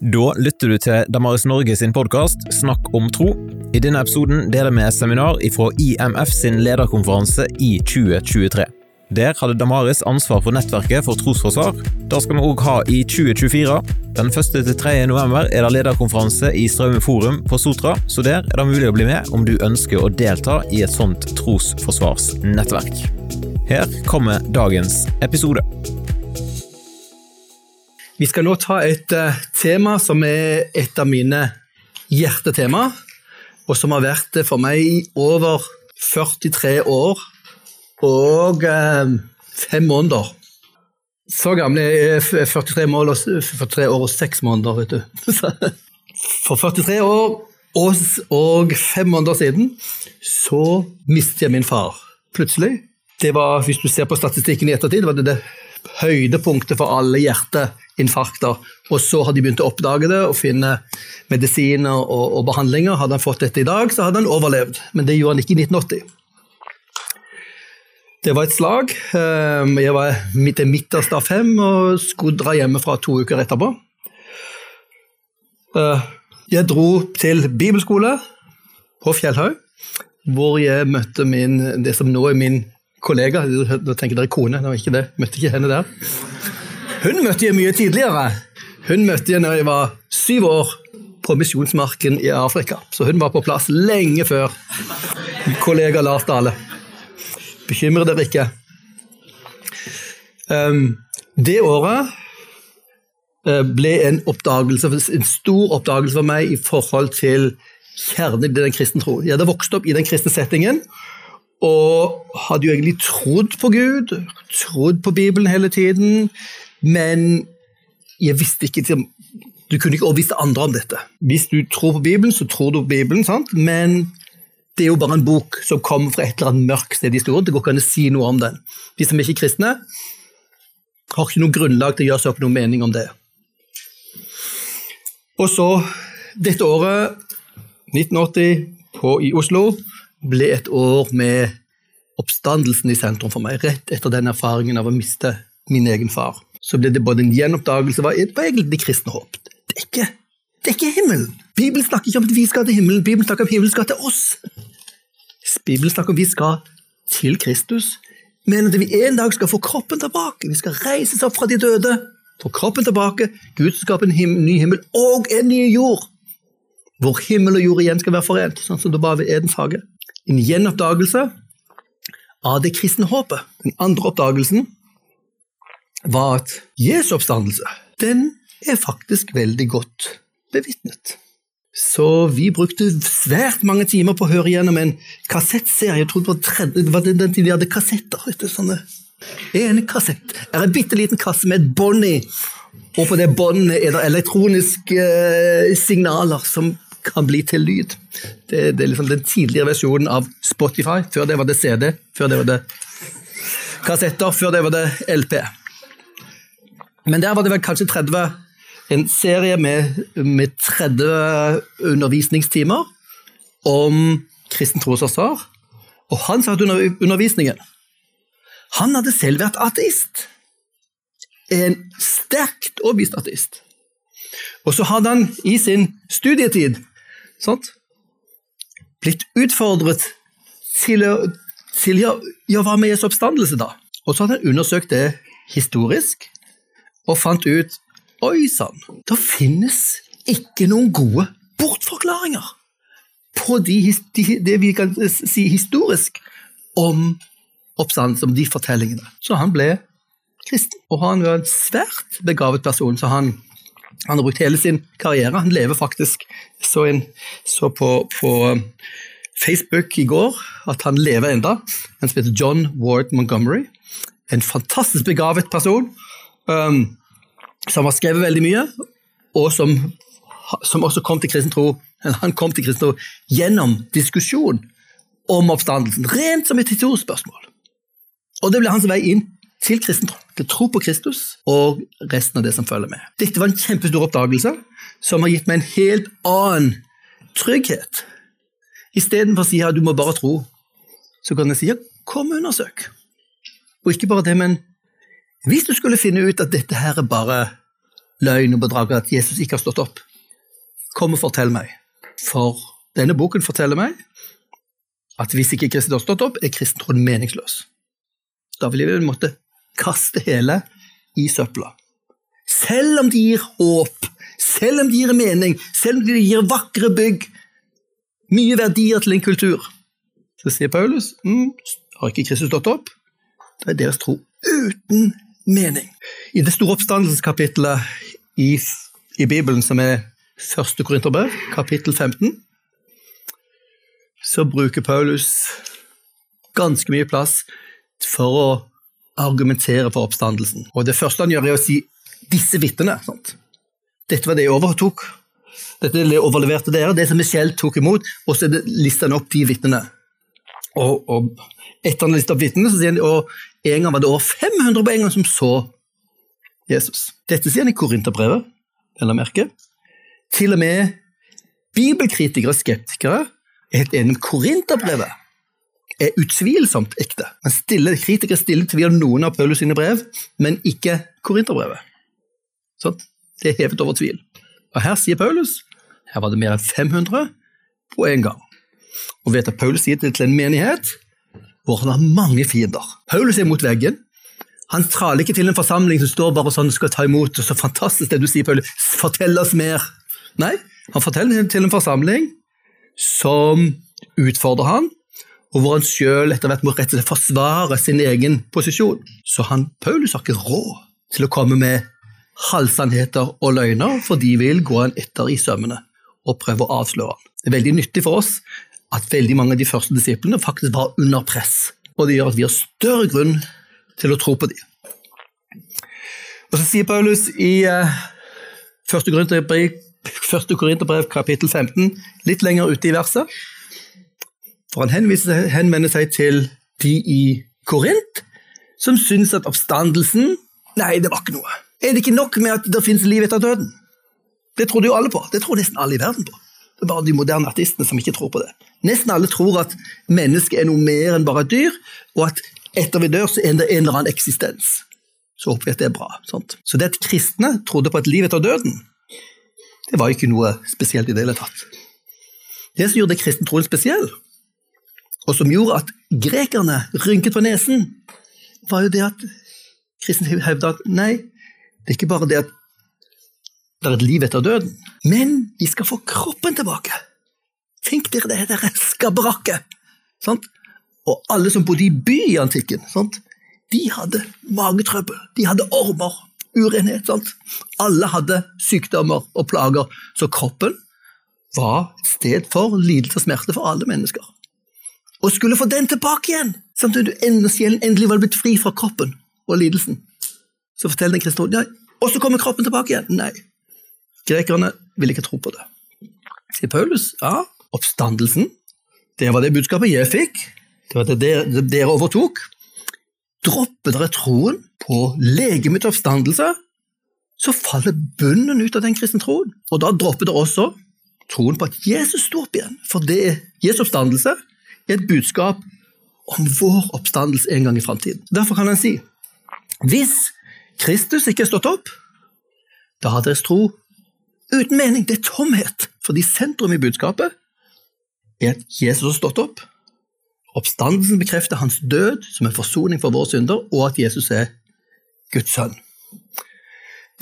Da lytter du til Damaris Norge sin podkast Snakk om tro. I denne episoden deler vi seminar fra IMF sin lederkonferanse i 2023. Der hadde Damaris ansvar for nettverket for trosforsvar. Det skal vi òg ha i 2024. Den 1. til 3. november er det lederkonferanse i Straume forum på Sotra, så der er det mulig å bli med om du ønsker å delta i et sånt trosforsvarsnettverk. Her kommer dagens episode. Vi skal nå ta et uh, tema som er et av mine hjertetema, og som har vært det for meg i over 43 år og uh, fem måneder. Så gammel er jeg 43, mål og, 43 år og seks måneder, vet du. For 43 år og fem måneder siden så mistet jeg min far plutselig. Det var, Hvis du ser på statistikken i ettertid, var det det høydepunktet for alle hjerteinfarkter. Og så har de begynt å oppdage det og finne medisiner og, og, behandlinger. Hadde han fått dette i dag, så hadde han overlevd, men det gjorde han ikke i 1980. Det var et slag. Ehm, jeg var det midterste av fem og skulle dra hjemmefra to uker etterpå. Eh, jeg dro til bibelskole på Fjellhaug, hvor jeg møtte min, det som nå er min kollega, da tenker dere kone, var ikke det, møtte ikke henne der. Hun møtte jeg mye tidligere. Hun møtte jeg når jeg var syv år på misjonsmarken i Afrika. Så hun var på plass lenge før kollega Lars Dale. Bekymre dere ikke. Um, det året uh, ble en, oppdagelse, en stor oppdagelse for meg i forhold til kjernen i den kristne tro. Jeg hadde vokst opp i den kristne settingen og hadde jo egentlig trodd på Gud, trodd på Bibelen hele tiden, men jeg visste ikke Du kunne ikke overbevise andre om dette. Hvis du tror på Bibelen, så tror du på Bibelen, sant? men det er jo bare en bok som kommer fra et eller annet mørkt sted i historien. Det går ikke an å si noe om den. De som er ikke kristne, har ikke noe grunnlag til å gjøre seg opp noen mening om det. Og så, dette året, 1980, på, i Oslo, ble et år med oppstandelsen i sentrum for meg, rett etter den erfaringen av å miste min egen far. Så ble det både en gjenoppdagelse av egentlig det kristne håp. Det er ikke, er ikke himmelen. Bibelen snakker ikke om at vi skal til himmelen, Bibelen snakker om at himmelen skal til oss. Bibelen snakker om at vi skal til Kristus, men at vi en dag skal få kroppen tilbake. Vi skal reises opp fra de døde, få kroppen tilbake, Gud skal skape en him ny himmel og en ny jord. Hvor himmel og jord igjen skal være forent, sånn som det var ved Edens hage en gjenoppdagelse av det kristne håpet. Den andre oppdagelsen var at Jesu oppstandelse den er faktisk veldig godt bevitnet. Så vi brukte svært mange timer på å høre gjennom en kassettserie. Jeg trodde det var, den tiden vi hadde kassetter. vet du, sånne. En kassett er en bitte liten kasse med et bånd i, og på det båndet er det elektroniske eh, signaler som kan bli til lyd. Det, det er liksom den tidligere versjonen av Spotify. Før det var det CD, før det var det kassetter, før det var det LP. Men der var det vel kanskje 30 en serie med, med 30 undervisningstimer om kristen tro Og han sa at under undervisningen Han hadde selv vært ateist. En sterkt overbevist ateist. Og så hadde han i sin studietid sant? blitt utfordret til å, til å, ja, hva med Jesu oppstandelse. da. Og så hadde han undersøkt det historisk, og fant ut Oi sann, det finnes ikke noen gode bortforklaringer på de, de, det vi kan si historisk om oppstandelse, om de fortellingene. Så han ble kristen, og han var en svært begavet person. så han han har brukt hele sin karriere. Han lever faktisk. Så, en, så på, på, um, Facebook i går at han lever enda. Han spilte John Ward Montgomery. En fantastisk begavet person um, som har skrevet veldig mye, og som, som også kom til kristen tro han kom til kristen gjennom diskusjon om oppstandelsen, rent som et historisk spørsmål. Og det ble hans vei inn til kristen tro, til tro på Kristus og resten av det som følger med. Dette var en kjempestor oppdagelse som har gitt meg en helt annen trygghet. Istedenfor å si at du må bare tro, så kan jeg si ja, kom og undersøk. Og ikke bare det, men hvis du skulle finne ut at dette her er bare løgn og bedrag at Jesus ikke har stått opp. Kom og fortell meg. For denne boken forteller meg at hvis ikke Kristus har stått opp, er kristentroen meningsløs. Da ville vi måtte kaste hele i søpla. Selv om de gir håp, selv om de gir mening, selv om de gir vakre bygg, mye verdier til en kultur. Så sier Paulus mm, har ikke Kristus stått opp? Da er deres tro uten mening. I det store oppstandelseskapitlet i, i Bibelen, som er første Korinterbrev, kapittel 15, så bruker Paulus ganske mye plass for å argumentere for oppstandelsen. Og Det første han gjør, er å si 'disse vitnene'. Dette var det jeg overtok. Dette er det jeg overleverte dere, det som Michelle tok imot, og så lister han opp de vitnene. Og, og etter han har listet opp vitnene, så sier han og en gang var det over 500 på en gang som så Jesus. Dette sier han i Korinterbrevet, å merke. Til og med bibelkritikere og skeptikere er helt enige om Korinterbrevet er utvilsomt ekte. Men stille, kritikere stiller tvil om noen av Paulus sine brev, men ikke Korinterbrevet. Sånn? Det er hevet over tvil. Og her sier Paulus her var det mer enn 500 på en gang. Og vet at Paulus sier det til en menighet hvor han har mange fiender. Paulus er mot veggen. Han traler ikke til en forsamling som står bare sånn skal ta imot. så fantastisk det du sier, Paulus, Fortell oss mer. Nei, han forteller til en forsamling som utfordrer han, og hvor han sjøl etter hvert må rett og slett forsvare sin egen posisjon. Så han, Paulus har ikke råd til å komme med halvsannheter og løgner, for de vil gå han etter i sømmene og prøve å avsløre han. Det er veldig nyttig for oss at veldig mange av de første disiplene faktisk var under press, og det gjør at vi har større grunn til å tro på dem. Og så sier Paulus i uh, første Korinterbrev, kapittel 15, litt lenger ute i verset, for han henvender seg til de i Korint som syns at oppstandelsen Nei, det var ikke noe. Er det ikke nok med at det finnes liv etter døden? Det trodde jo alle på. Det tror nesten alle i verden på. Det er bare de moderne artistene som ikke tror på det. Nesten alle tror at mennesket er noe mer enn bare et dyr, og at etter vi dør, så er det en eller annen eksistens. Så håper vi at det er bra. Sant? Så det at kristne trodde på et liv etter døden, det var ikke noe spesielt i det hele tatt. Det som gjorde kristentroen spesiell, og som gjorde at grekerne rynket på nesen, var jo det at kristne hevda at nei, det er ikke bare det at det er et liv etter døden, men vi skal få kroppen tilbake. Tenk dere det, dere skabrakket! Og alle som bodde i by i antikken, sant? de hadde magetrøbbel, de hadde ormer, urenhet. Sant? Alle hadde sykdommer og plager, så kroppen var et sted for lidelse og smerte for alle mennesker og skulle få den tilbake igjen, samtidig sjelen endelig var blitt fri fra kroppen og lidelsen. Så forteller den kristne ja, og så kommer kroppen tilbake igjen. Nei, grekerne vil ikke tro på det. Sier Paulus, ja, oppstandelsen, det var det budskapet jeg fikk, det var det dere, dere overtok. Dropper dere troen på legemets oppstandelse, så faller bunnen ut av den kristne troen. Og da dropper dere også troen på at Jesus sto opp igjen, for det er Jesu oppstandelse et budskap om vår oppstandelse en gang i framtiden. Derfor kan han si hvis Kristus ikke er stått opp, da har deres tro uten mening. Det er tomhet, fordi sentrum i budskapet er at Jesus har stått opp. Oppstandelsen bekrefter hans død som en forsoning for våre synder, og at Jesus er Guds sønn.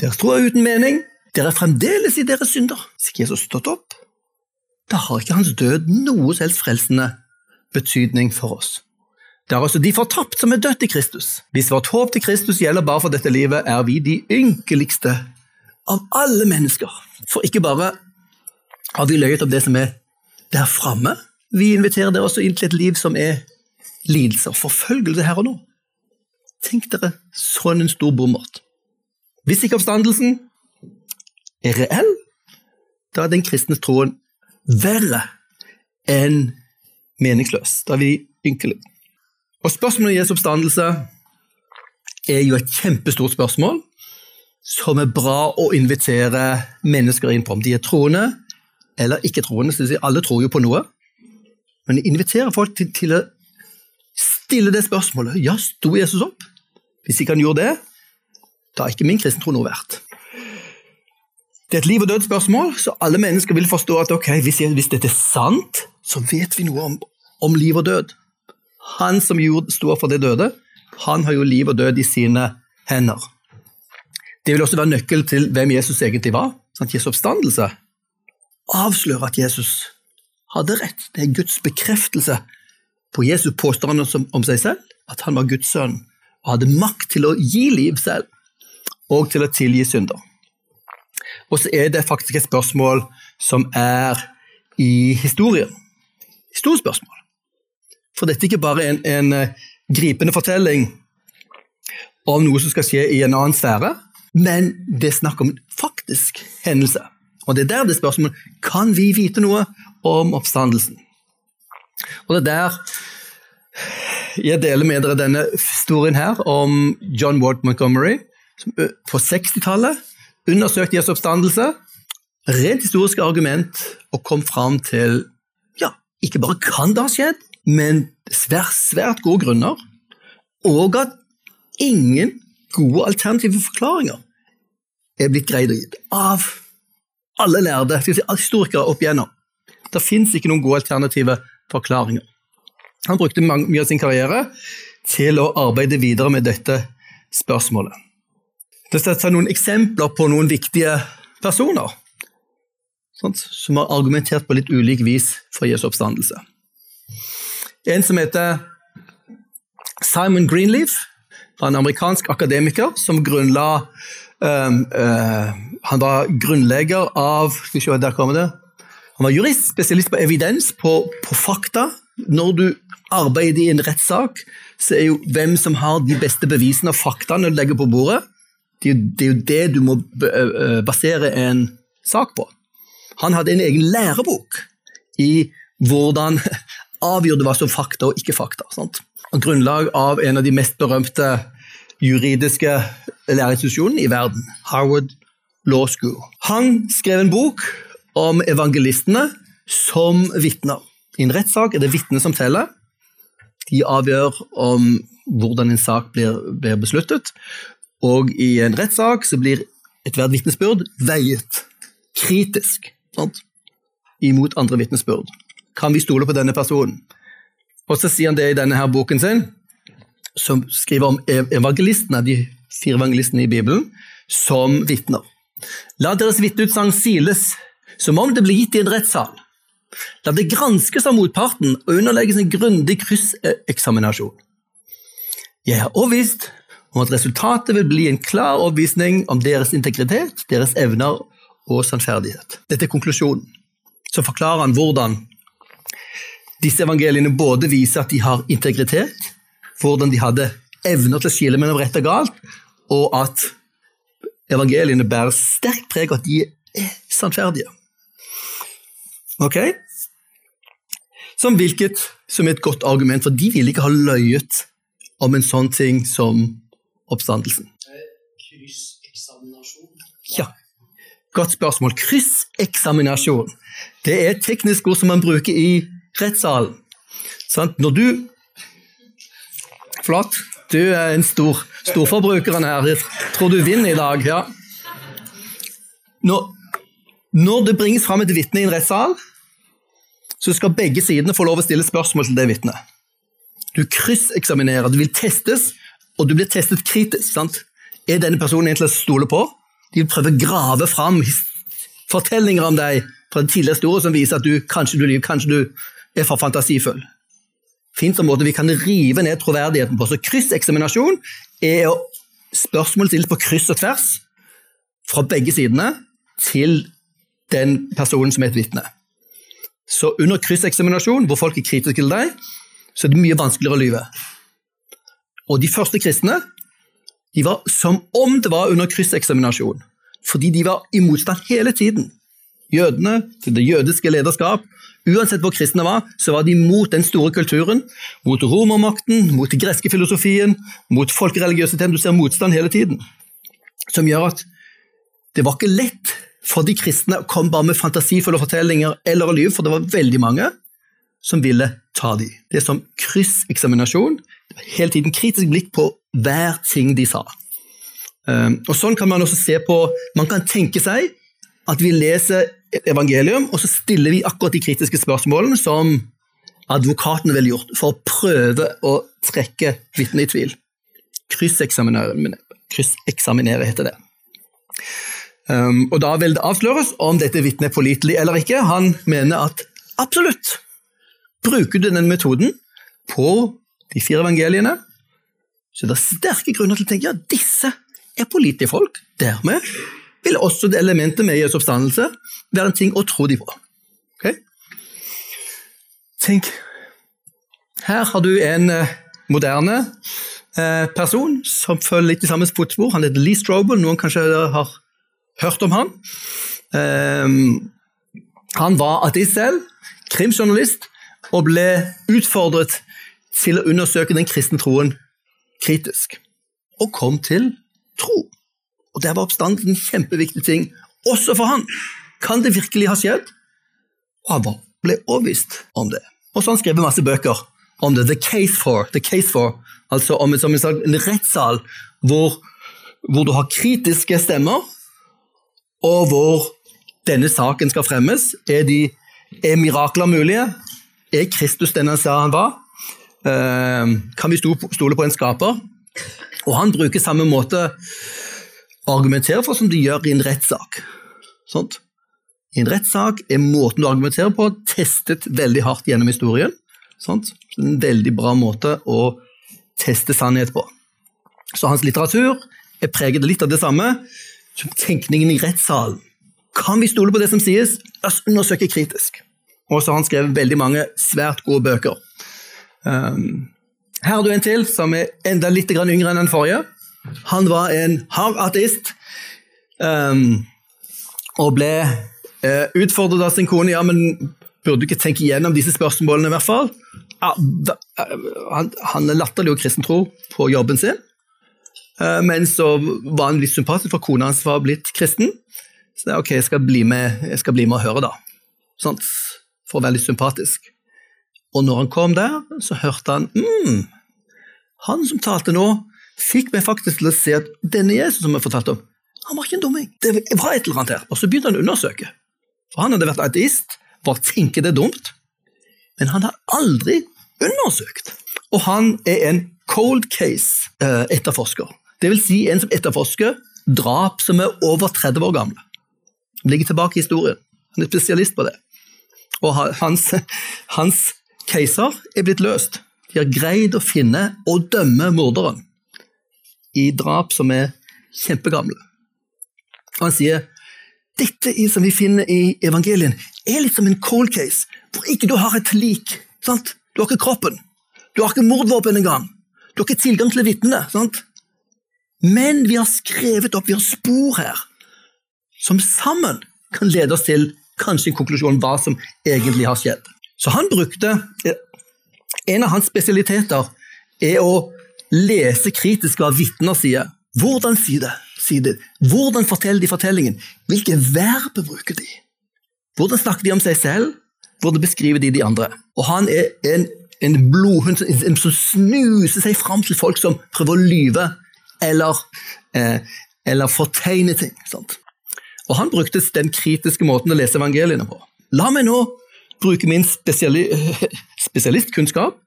Deres tro er uten mening. Dere er fremdeles i deres synder. Hvis ikke Jesus har stått opp, da har ikke hans død noe selvs frelsende betydning for oss. Det er altså de fortapt som er dødt i Kristus. Hvis vårt håp til Kristus gjelder bare for dette livet, er vi de ynkeligste av alle mennesker. For ikke bare har vi løyet om det som er der framme, vi inviterer dere også inn til et liv som er lidelse og forfølgelse her og nå. Tenk dere sånn en stor bommert. Hvis ikke oppstandelsen er reell, da er den kristne troen verre enn meningsløs. Da er vi ynkelige. Og spørsmålet om Jesu oppstandelse er jo et kjempestort spørsmål som er bra å invitere mennesker inn på, om de er troende eller ikke troende. Så alle tror jo på noe. Men jeg inviterer folk til, til å stille det spørsmålet. Ja, sto Jesus opp? Hvis ikke han gjorde det, da er ikke min kristentro noe verdt. Det er et liv og død-spørsmål, så alle mennesker vil forstå at ok, hvis, jeg, hvis dette er sant, så vet vi noe om, om liv og død. Han som står for det døde, han har jo liv og død i sine hender. Det vil også være nøkkel til hvem Jesus egentlig var. Sant? Jesu oppstandelse avslører at Jesus hadde rett. Det er Guds bekreftelse på Jesus påstand om seg selv, at han var Guds sønn og hadde makt til å gi liv selv og til å tilgi synder. Og så er det faktisk et spørsmål som er i historien. Historiespørsmål. For dette er ikke bare en, en eh, gripende fortelling om noe som skal skje i en annen sfære, men det er snakk om faktisk hendelse. Og det er der det spørsmålet kan vi vite noe om oppstandelsen. Og det er der jeg deler med dere denne historien her om John Ward Montgomery, som på 60-tallet undersøkte Jesu oppstandelse. Rent historiske argument og kom fram til ikke bare kan det ha skjedd, men svært, svært gode grunner, og at ingen gode alternative forklaringer er blitt greid å gi av alle lærde historikere opp igjennom. Det fins ikke noen gode alternative forklaringer. Han brukte mye av sin karriere til å arbeide videre med dette spørsmålet. Det setter seg noen eksempler på noen viktige personer sant, som har argumentert på litt ulik vis for Jesu oppstandelse. En som heter Simon Greenleaf, var en amerikansk akademiker som grunnla um, uh, Han var grunnlegger av Skal vi se, der kommer det. Han var jurist, spesialist på evidens, på, på fakta. Når du arbeider i en rettssak, så er jo hvem som har de beste bevisene og faktaene du legger på bordet, det er, jo det du må basere en sak på. Han hadde en egen lærebok i hvordan avgjorde hva som fakta og ikke fakta. Sant? Grunnlag av en av de mest berømte juridiske lærerinstitusjonene i verden, Howard Law School. Han skrev en bok om evangelistene som vitner. I en rettssak er det vitnet som teller. De avgjør om hvordan en sak blir, blir besluttet, og i en rettssak så blir ethvert vitnesbyrd veiet kritisk sant? imot andre vitnesbyrd. Kan vi stole på denne personen? Og så sier han det i denne her boken sin, som skriver om evangelistene, de fire evangelistene i Bibelen, som vitner. La deres vitneutsagn siles som om det ble gitt i en rettssal. La det granskes av motparten og underlegges en grundig krysseksaminasjon. Jeg har overbevist om at resultatet vil bli en klar overbevisning om deres integritet, deres evner og sannferdighet. Dette er konklusjonen. Så forklarer han hvordan disse evangeliene både viser at de har integritet, hvordan de hadde evner til å skille mellom rett og galt, og at evangeliene bærer sterkt preg av at de er sannferdige. Ok? Som hvilket som er et godt argument, for de ville ikke ha løyet om en sånn ting som oppstandelsen. Krysseksaminasjon? Ja, godt spørsmål. Krysseksaminasjon det er et teknisk ord som man bruker i rettssalen. Sånn, når du Flott. Du er en stor storforbrukeren her. Jeg tror du vinner i dag. ja. Når, når det bringes fram et vitne i en rettssal, så skal begge sidene få lov å stille spørsmål til det vitnet. Du krysseksaminerer, du vil testes, og du blir testet kritisk. sant? Er denne personen egentlig å stole på? De vil prøve å grave fram fortellinger om deg fra det tidligere historie som viser at du kanskje du kanskje du er for fantasifull. Fins en måte vi kan rive ned troverdigheten på. Så krysseksaminasjon er spørsmål stilt på kryss og tvers fra begge sidene til den personen som er et vitne. Så under krysseksaminasjon, hvor folk er kritiske til deg, så er det mye vanskeligere å lyve. Og de første kristne de var som om det var under krysseksaminasjon, fordi de var i motstand hele tiden. Jødene, det jødiske lederskap, uansett hvor kristne var, så var de mot den store kulturen, mot romermakten, mot den greske filosofien, mot folkereligiøsiteten. Du ser motstand hele tiden. Som gjør at det var ikke lett for de kristne å komme bare med fantasifulle fortellinger eller å lyve, for det var veldig mange som ville ta dem. Det er som krysseksaminasjon. Hele tiden kritisk blikk på hver ting de sa. Ehm, og Sånn kan man også se på Man kan tenke seg at vi leser evangelium, og så stiller vi akkurat de kritiske spørsmålene som advokaten ville gjort, for å prøve å trekke vitnet i tvil. Krysseksaminere heter det. Um, og Da vil det avsløres om dette vitnet er pålitelig eller ikke. Han mener at absolutt. Bruker du den metoden på de fire evangeliene, så det er sterke grunner til å tenke ja, disse er pålitelige folk. Dermed vil også det elementet med Jesu oppstandelse være en ting å tro de på. Okay? Tenk, her har du en uh, moderne uh, person som følger litt i samme fotspor. Han heter Lee Strobel, noen kanskje har hørt om han. Um, han var ateist selv, krimjournalist, og ble utfordret til å undersøke den kristne troen kritisk. Og kom til tro. Og Der var oppstanden en kjempeviktig ting, også for han. Kan det virkelig ha skjedd? Og han ble overbevist om det. Og så har han skrevet masse bøker om det. The Case For. The case for altså om en, en rettssal hvor, hvor du har kritiske stemmer og hvor denne saken skal fremmes. Er, de, er mirakler mulige? Er Kristus den han sa han var? Uh, kan vi stole på en skaper? Og han bruker samme måte å argumentere for som de gjør i en rettssak. I en rettssak er måten du argumenterer på, testet veldig hardt gjennom historien. Sånt. En veldig bra måte å teste sannhet på. Så hans litteratur er preget litt av det samme som tenkningen i rettssalen. Kan vi stole på det som sies? La oss undersøke kritisk. Og så har han skrevet veldig mange svært gode bøker. Um, her har du en til som er enda litt yngre enn den forrige. Han var en hard ateist um, og ble uh, utfordret av sin kone. Ja, men burde du ikke tenke igjennom disse spørsmålene, i hvert fall? Ja, da, uh, han, han latterliggjorde kristen tro på jobben sin. uh, men så var han litt sympatisk, for kona hans var blitt kristen. Så det er ok, jeg skal bli med, skal bli med og høre, da. Sånt, for litt sympatisk. Og når han kom der, så hørte han mm, Han som talte nå, fikk meg faktisk til å se at denne Jesus som jeg fortalte om, han var ikke en dumming. Det var et eller annet her. Og så begynte han å undersøke. For han hadde vært ateist, bare tenker det dumt. Men han har aldri undersøkt. Og han er en cold case-etterforsker. Eh, det vil si en som etterforsker drap som er over 30 år gamle. Ligger tilbake i historien. Han er spesialist på det. Og hans, hans caser er blitt løst. De har greid å finne og dømme morderen i drap som er kjempegamle. Og han sier dette som vi finner i evangelien, er litt som en cold case, hvor ikke du har et lik. Sant? Du har ikke kroppen. Du har ikke mordvåpen engang. Du har ikke tilgang til vitnene. Men vi har skrevet opp, vi har spor her, som sammen kan lede oss til kanskje en konklusjon om hva som egentlig har skjedd. Så han brukte eh, En av hans spesialiteter er å lese kritisk hva vitner sier. Hvordan sier det? sier det? Hvordan forteller de fortellingen? Hvilke verb bruker de? Hvordan snakker de om seg selv? Hvordan beskriver de de andre? Og han er en, en blodhund som snuser seg fram til folk som prøver å lyve eller, eh, eller fortegne ting. Sant? Og Han brukte den kritiske måten å lese evangeliene på. La meg nå bruke min spesiali spesialistkunnskap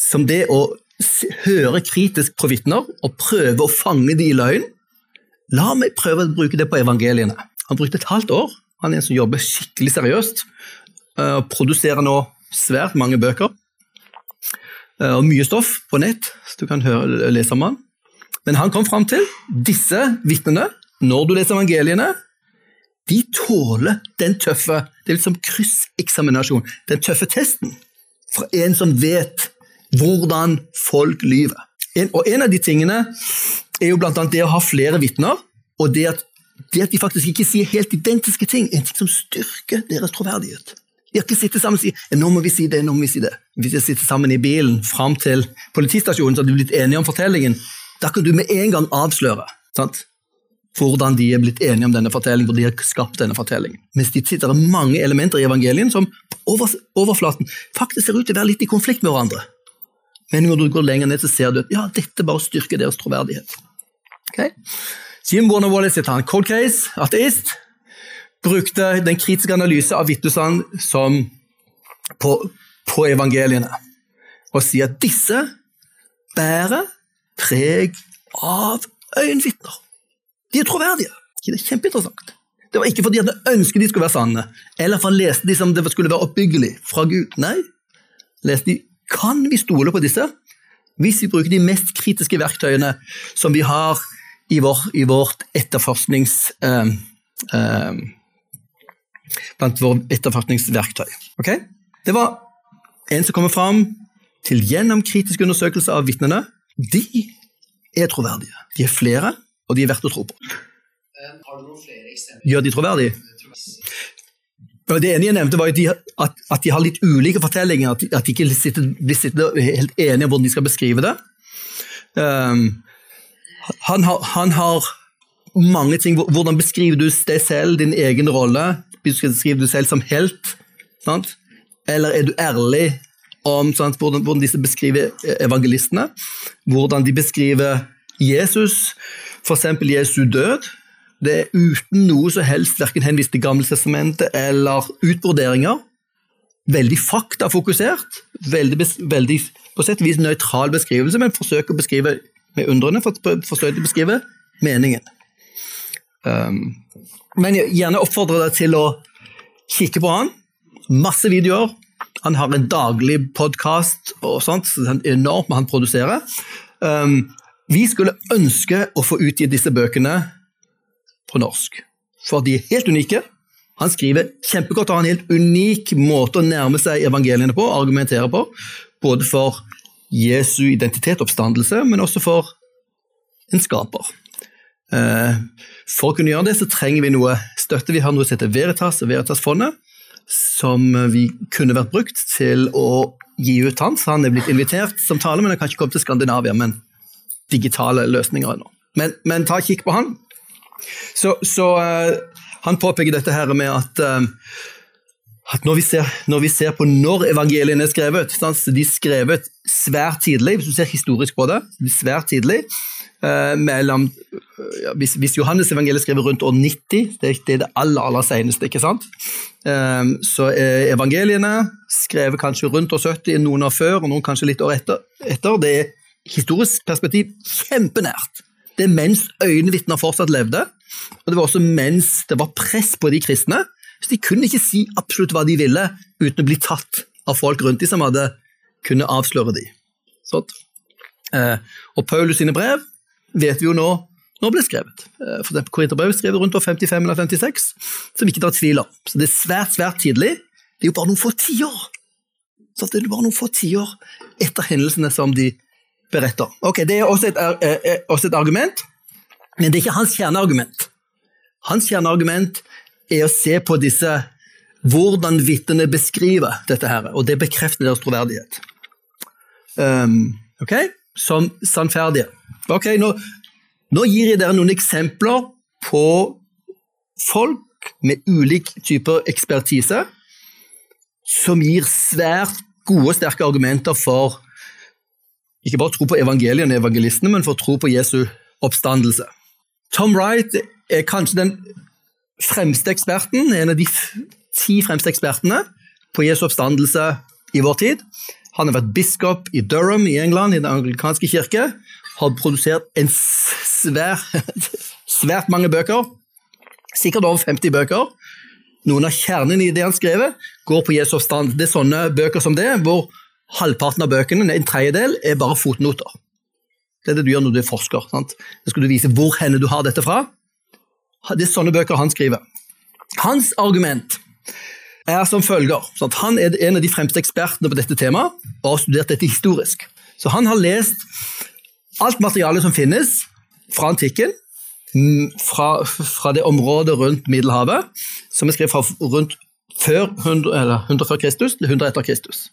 som det å høre kritisk på vitner og prøve å fange de i løgn. La meg prøve å bruke det på evangeliene. Han brukte et halvt år. Han er en som jobber skikkelig seriøst eh, og produserer nå svært mange bøker. Eh, og mye stoff på nett, så du kan høre, lese om han. Men han kom fram til disse vitnene, når du leser evangeliene, de tåler den tøffe det er litt som krysseksaminasjon, den tøffe testen fra en som vet hvordan folk lyver. En, og En av de tingene er jo annet det å ha flere vitner, og det at, det at de faktisk ikke sier helt identiske ting, er en ting som styrker deres troverdighet. De har ikke sittet sammen og sagt nå må vi si det, nå må vi si det. Hvis de sitter sammen i bilen fram til politistasjonen, så har de blitt enige om fortellingen, da kan du med en gang avsløre sant? Hvordan de er blitt enige om denne fortellingen, hvor de har skapt denne fortellingen. Mens de sitter mange elementer i evangelien som på overflaten faktisk ser ut til å være litt i konflikt med hverandre. Men når du går lenger ned, så ser du at ja, dette bare styrker deres troverdighet. Okay? Jim Warner Wallace heter han. Cold case, ateist. brukte den kritiske analyse av vitnesene som på, på evangeliene, og sier at disse bærer preg av øyenvitner. De er troverdige. Det er kjempeinteressant. Det var ikke fordi han ønsket de skulle være sanne, eller for han leste de som det skulle være oppbyggelig fra Gud. Nei, leste de kan vi stole på disse hvis vi bruker de mest kritiske verktøyene som vi har i, vår, i vårt etterforsknings... Eh, eh, blant våre etterforskningsverktøy. Okay? Det var en som kommer fram til gjennom kritisk undersøkelse av vitnene. De er troverdige. De er flere, og de er verdt å tro på. Har du noen flere eksempler? Gjør de troverdige? Det ene jeg nevnte, var at de, at, at de har litt ulike fortellinger. At at de ikke sitter, blir sitter helt enige om hvordan de skal beskrive det. Um, han, har, han, har, mange ting Hvordan beskriver du deg selv, din egen rolle? Beskriver du deg selv som helt? Sant? Eller er du ærlig om sant, hvordan, hvordan disse beskriver evangelistene? Hvordan de beskriver Jesus, f.eks. Jesu død? Det er uten noe som helst verken henvist til Gammeltestamentet eller utbroderinger. Veldig faktafokusert, veldig, veldig på sett og vis nøytral beskrivelse, men forsøker å beskrive med undrende, for, å beskrive meningen. Um, men gjerne oppfordrer deg til å kikke på han. Masse videoer. Han har en daglig podkast og sånt, så det er enormt hva han produserer. Um, vi skulle ønske å få utgitt disse bøkene på norsk. For de er helt unike. Han skriver kjempegodt og har en helt unik måte å nærme seg evangeliene på, argumentere på. Både for Jesu identitet, oppstandelse, men også for en skaper. Eh, for å kunne gjøre det, så trenger vi noe støtte. Vi har noe som heter Veritas og Veritas-fondet, som vi kunne vært brukt til å gi ut hans. Han er blitt invitert som tale, men han kan ikke komme til Skandinavia. Men digitale løsninger ennå. Men, men ta kikk på han. Så, så uh, han påpeker dette her med at, uh, at når, vi ser, når, vi ser, på når evangeliene er skrevet så De er skrevet svært tidlig, hvis du ser historisk på det. svært tidlig. Uh, mellom, hvis, hvis, Johannes evangeliet skrevet rundt år 90, det, det er det aller aller seneste. ikke sant? så er evangeliene skrevet kanskje rundt år 70, noen år før og noen kanskje litt år etter. etter. Det er historisk perspektiv kjempenært. Det er mens øyenvitner fortsatt levde, og det var også mens det var press på de kristne. Så de kunne ikke si absolutt hva de ville uten å bli tatt av folk rundt dem som hadde kunnet avsløre dem. Sånn. Og Paulus sine brev vet vi jo nå nå ble skrevet. Eh, for eksempel Korinterbrevet skrevet rundt år 55 eller 56, som ikke tar tvil om. Så det er svært, svært tidlig. Det er jo bare noen få tiår. Så det er bare noen få tiår etter hendelsene som de beretter. Ok, Det er også et, er, er også et argument, men det er ikke hans kjerneargument. Hans kjerneargument er å se på disse hvordan vitnene beskriver dette, her, og det bekrefter deres troverdighet. Um, ok, Som sannferdige. Ok, nå, nå gir jeg dere noen eksempler på folk med ulik type ekspertise som gir svært gode og sterke argumenter for ikke bare tro på evangeliene og evangelistene, men for å tro på Jesu oppstandelse. Tom Wright er kanskje den fremste eksperten, en av de ti fremste ekspertene på Jesu oppstandelse i vår tid. Han har vært biskop i Durham i England, i den anglikanske kirke. Har produsert en svær, svært mange bøker, sikkert over 50 bøker. Noen av kjernene i det han skrev, går på Jesu oppstand. Det er sånne bøker som det, hvor halvparten av bøkene, en tredjedel, er bare fotnoter. Det er det du gjør når du er forsker. Sant? Da skal du vise hvor henne du har dette fra. Det er sånne bøker han skriver. Hans argument er som følger. Sant? Han er en av de fremste ekspertene på dette temaet og har studert dette historisk. Så han har lest alt materialet som finnes fra antikken, fra, fra det området rundt Middelhavet, som er skrevet fra rundt før 100, 100 før Kristus til 100 etter Kristus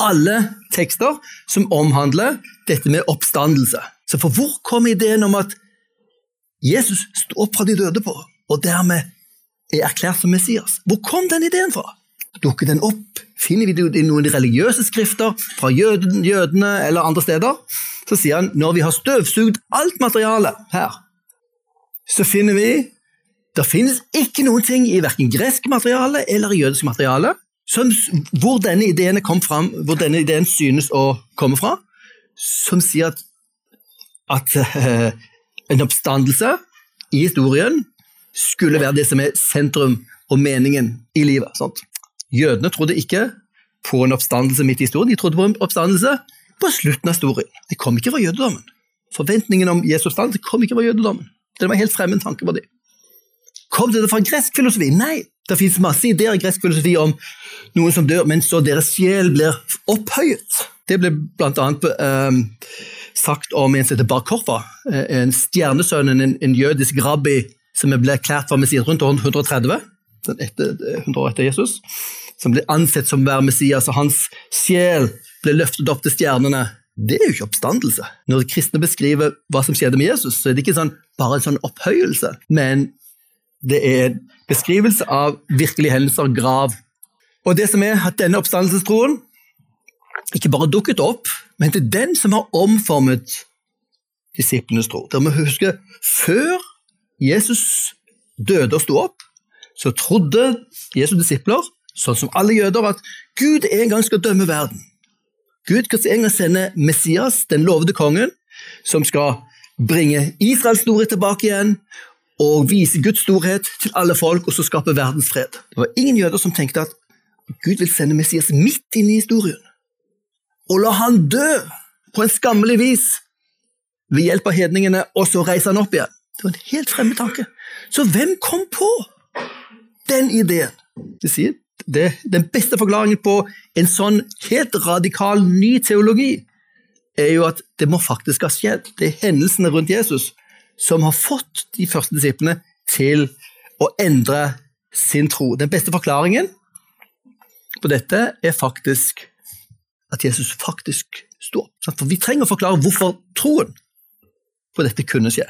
alle tekster som omhandler dette med oppstandelse. Så for hvor kom ideen om at Jesus sto opp fra de døde på, og dermed er erklært som Messias? Hvor kom den ideen fra? Dukker den opp? Finner vi det i noen religiøse skrifter fra jøden, jødene eller andre steder? Så sier han når vi har støvsugd alt materialet her, så finner vi Det finnes ikke noen ting i verken gresk materiale eller jødisk materiale som, hvor denne ideen kom fram, hvor denne ideen synes å komme fra, som sier at, at uh, en oppstandelse i historien skulle være det som er sentrum og meningen i livet. Sant? Jødene trodde ikke på en oppstandelse midt i historien, de trodde på en oppstandelse på slutten av historien. Det kom ikke fra jødedommen. Forventningen om Jesu oppstandelse kom ikke fra jødedommen. Det var helt fremmed tanke på dem. Kom dere fra gresk filosofi? Nei, det fins masse ideer i gresk filosofi om noen som dør, men så deres sjel blir opphøyet. Det ble blant annet um, sagt om en som heter Bar Korfa, eh, en stjernesønn, en, en jødisk rabbi som ble erklært for Messias rundt 130, etter, 100 år etter Jesus, som ble ansett som å være Messias, og hans sjel ble løftet opp til stjernene. Det er jo ikke oppstandelse. Når kristne beskriver hva som skjedde med Jesus, så er det ikke sånn, bare en sånn opphøyelse, men det er en beskrivelse av virkelige hendelser, grav. Og det som er at denne oppstandelsestroen ikke bare dukket opp, men til den som har omformet disiplenes tro. Dere må huske, før Jesus døde og sto opp, så trodde Jesu disipler, sånn som alle jøder, at Gud en gang skal dømme verden. Gud skal en gang sende Messias, den lovede kongen, som skal bringe Israels store tilbake igjen og vise Guds storhet til alle folk og så skape verdensfred. Det var ingen jøder som tenkte at Gud vil sende Messias midt inn i historien og la han dø på en skammelig vis ved hjelp av hedningene, og så reise han opp igjen. Det var en helt fremmed tanke. Så hvem kom på den ideen? Det sier det, Den beste forklaringen på en sånn helt radikal ny teologi er jo at det må faktisk ha skjedd. Det er hendelsene rundt Jesus som har fått de første disiplene til å endre sin tro. Den beste forklaringen på dette er faktisk at Jesus faktisk sto opp. For vi trenger å forklare hvorfor troen på dette kunne skje,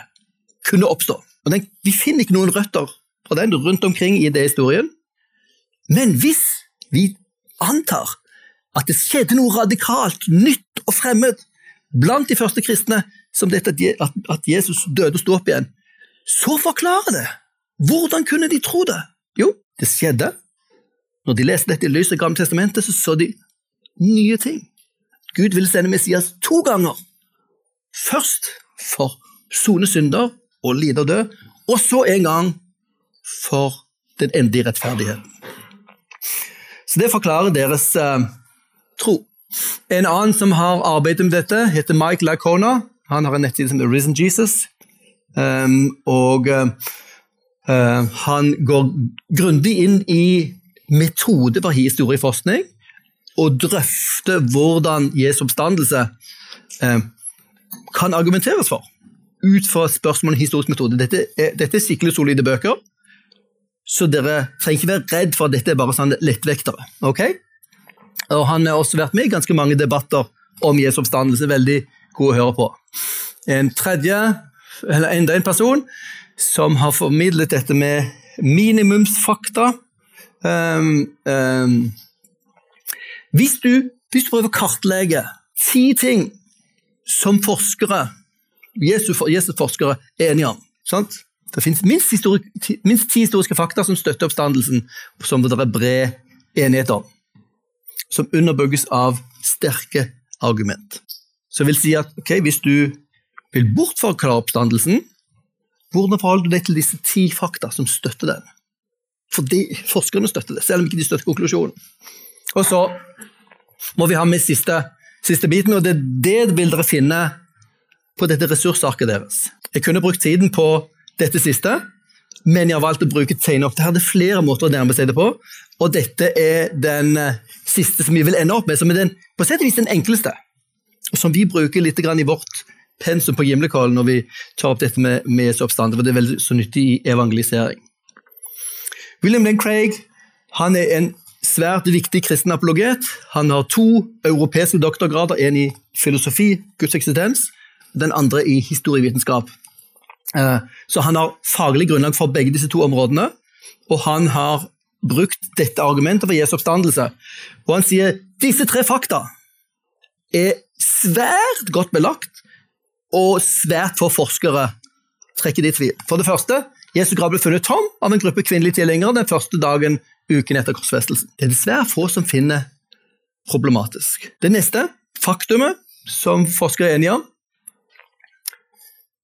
kunne oppstå. Og den, Vi finner ikke noen røtter fra den rundt omkring i det historien, men hvis vi antar at det skjedde noe radikalt, nytt og fremmed blant de første kristne, som dette at Jesus døde og sto opp igjen, så forklarer det. Hvordan kunne de tro det? Jo, det skjedde. Når de leste dette i lyset i Gamle testamentet, så så de nye ting. Gud ville sende Messias to ganger. Først for sone synder og lide og dø, og så en gang for den endelige rettferdigheten. Så det forklarer deres uh, tro. En annen som har arbeidet med dette, heter Mike Lacona. Han har en nettside som heter Risen Jesus. Um, og uh, uh, han går grundig inn i metode for historieforskning og drøfter hvordan Jesu oppstandelse uh, kan argumenteres for. Ut fra spørsmålet om historisk metode. Dette er, dette er skikkelig solide bøker, så dere trenger ikke være redd for at dette er bare sånn lettvektere. ok? Og Han har også vært med i ganske mange debatter om Jesu oppstandelse. Veldig god å høre på. En tredje, eller enda en person som har formidlet dette med minimumsfakta. Um, um, hvis du, hvis du prøver å kartlegge ti ting som forskere, Jesus, Jesus forskere er enige om sant? Det finnes minst, minst, ti historiske fakta som støtter oppstandelsen, som det er bred enighet om. Som underbygges av sterke argument. Så vil si at okay, hvis du vil bortforklare oppstandelsen, hvordan forholder du deg til disse ti fakta som støtter den? Fordi forskerne støtter det, selv om ikke de støtter konklusjonen. Og så må vi ha med siste, siste biten, og det, det vil dere finne på dette ressursarket deres. Jeg kunne brukt tiden på dette siste, men jeg har valgt å bruke tegn opp. Det hadde flere måter å nærme seg det på, og dette er den eh, siste som vi vil ende opp med, som er den, på sett og vis den enkleste, som vi bruker litt i vårt pensum på Gimlekollen når vi tar opp dette med, med oppstand, for det er veldig så nyttig i evangelisering. William Lane Craig han er en svært viktig kristen apologet. Han har to europeiske doktorgrader, en i filosofi, Guds eksistens, den andre i historievitenskap. Eh, så han har faglig grunnlag for begge disse to områdene, og han har brukt dette argumentet for Jesu oppstandelse. Og han sier disse tre fakta er svært godt belagt, og svært få forskere trekker det i tvil. For det første, Jesu grav ble funnet tom av en gruppe kvinnelige tilhengere den første dagen uken etter korsfestelsen. Det er dessverre få som finner problematisk. Det neste faktumet som forskere er enige om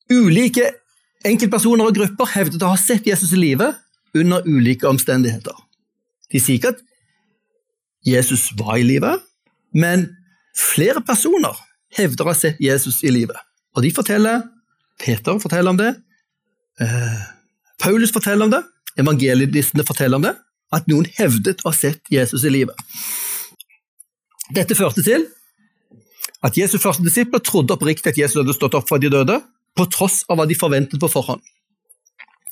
Ulike enkeltpersoner og grupper hevdet å ha sett Jesus i live under ulike omstendigheter. De sier ikke at Jesus var i live, men flere personer hevder å ha sett Jesus i livet, Og de forteller Peter forteller om det, eh, Paulus forteller om det, evangelistene forteller om det, at noen hevdet å ha sett Jesus i livet. Dette førte til at Jesus' første disipler trodde oppriktig at Jesus hadde stått opp for de døde, på tross av hva de forventet på forhånd.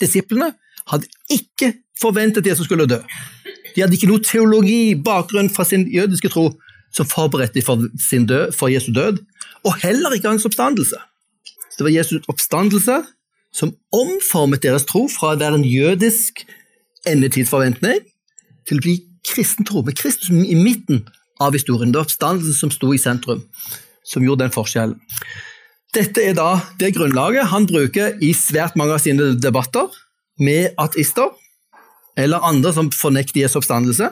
Disiplene hadde ikke forventet at Jesus skulle dø. De hadde ikke noe teologi, bakgrunn fra sin jødiske tro, som forberedte for, død, for Jesu død, og heller ikke hans oppstandelse. Det var Jesus' oppstandelse som omformet deres tro fra å være en jødisk endetidsforventning til å bli kristen tro, med Kristus i midten av historien. Det var oppstandelsen som sto i sentrum, som gjorde den forskjellen. Dette er da det grunnlaget han bruker i svært mange av sine debatter med ateister eller andre som fornekter Jesu oppstandelse,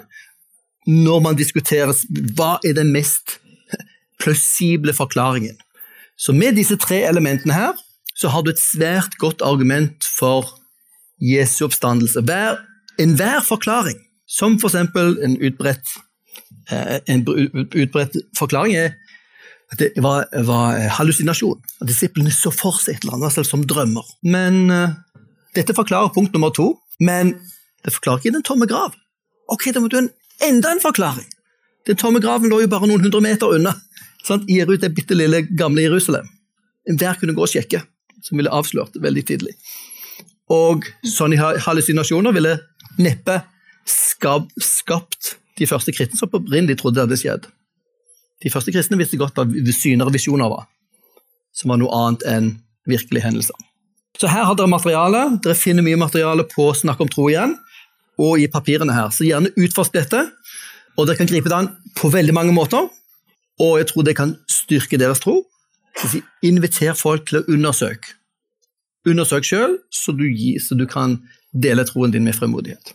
når man diskuterer hva er den mest plausible forklaringen. Så med disse tre elementene her, så har du et svært godt argument for Jesu oppstandelse. Enhver forklaring, som for eksempel en utbredt, eh, en utbredt forklaring, er at det var, var hallusinasjon. At disiplene så for seg et eller annet selv som drømmer. Men uh, Dette forklarer punkt nummer to, men det forklarer ikke den tomme grav. Ok, da må du ha enda en forklaring. Den tomme graven lå jo bare noen hundre meter unna, sant? i det bitte lille gamle Jerusalem. Enhver kunne gå og sjekke, som ville avslørt veldig tidlig. Og sånne hallusinasjoner ville neppe skapt de første kristne som opprinnelig trodde det hadde skjedd. De første kristne visste godt hva syner og visjoner var, som var noe annet enn virkelige hendelser. Så her har dere materiale. Dere finner mye materiale på Snakk om tro igjen, og i papirene her. Så gjerne utforsk dette. Og dere kan gripe det an på veldig mange måter, og jeg tror det kan styrke deres tro. Si, inviter folk til å undersøke. Undersøk sjøl, så, så, du kan dele troen din med fremodighet.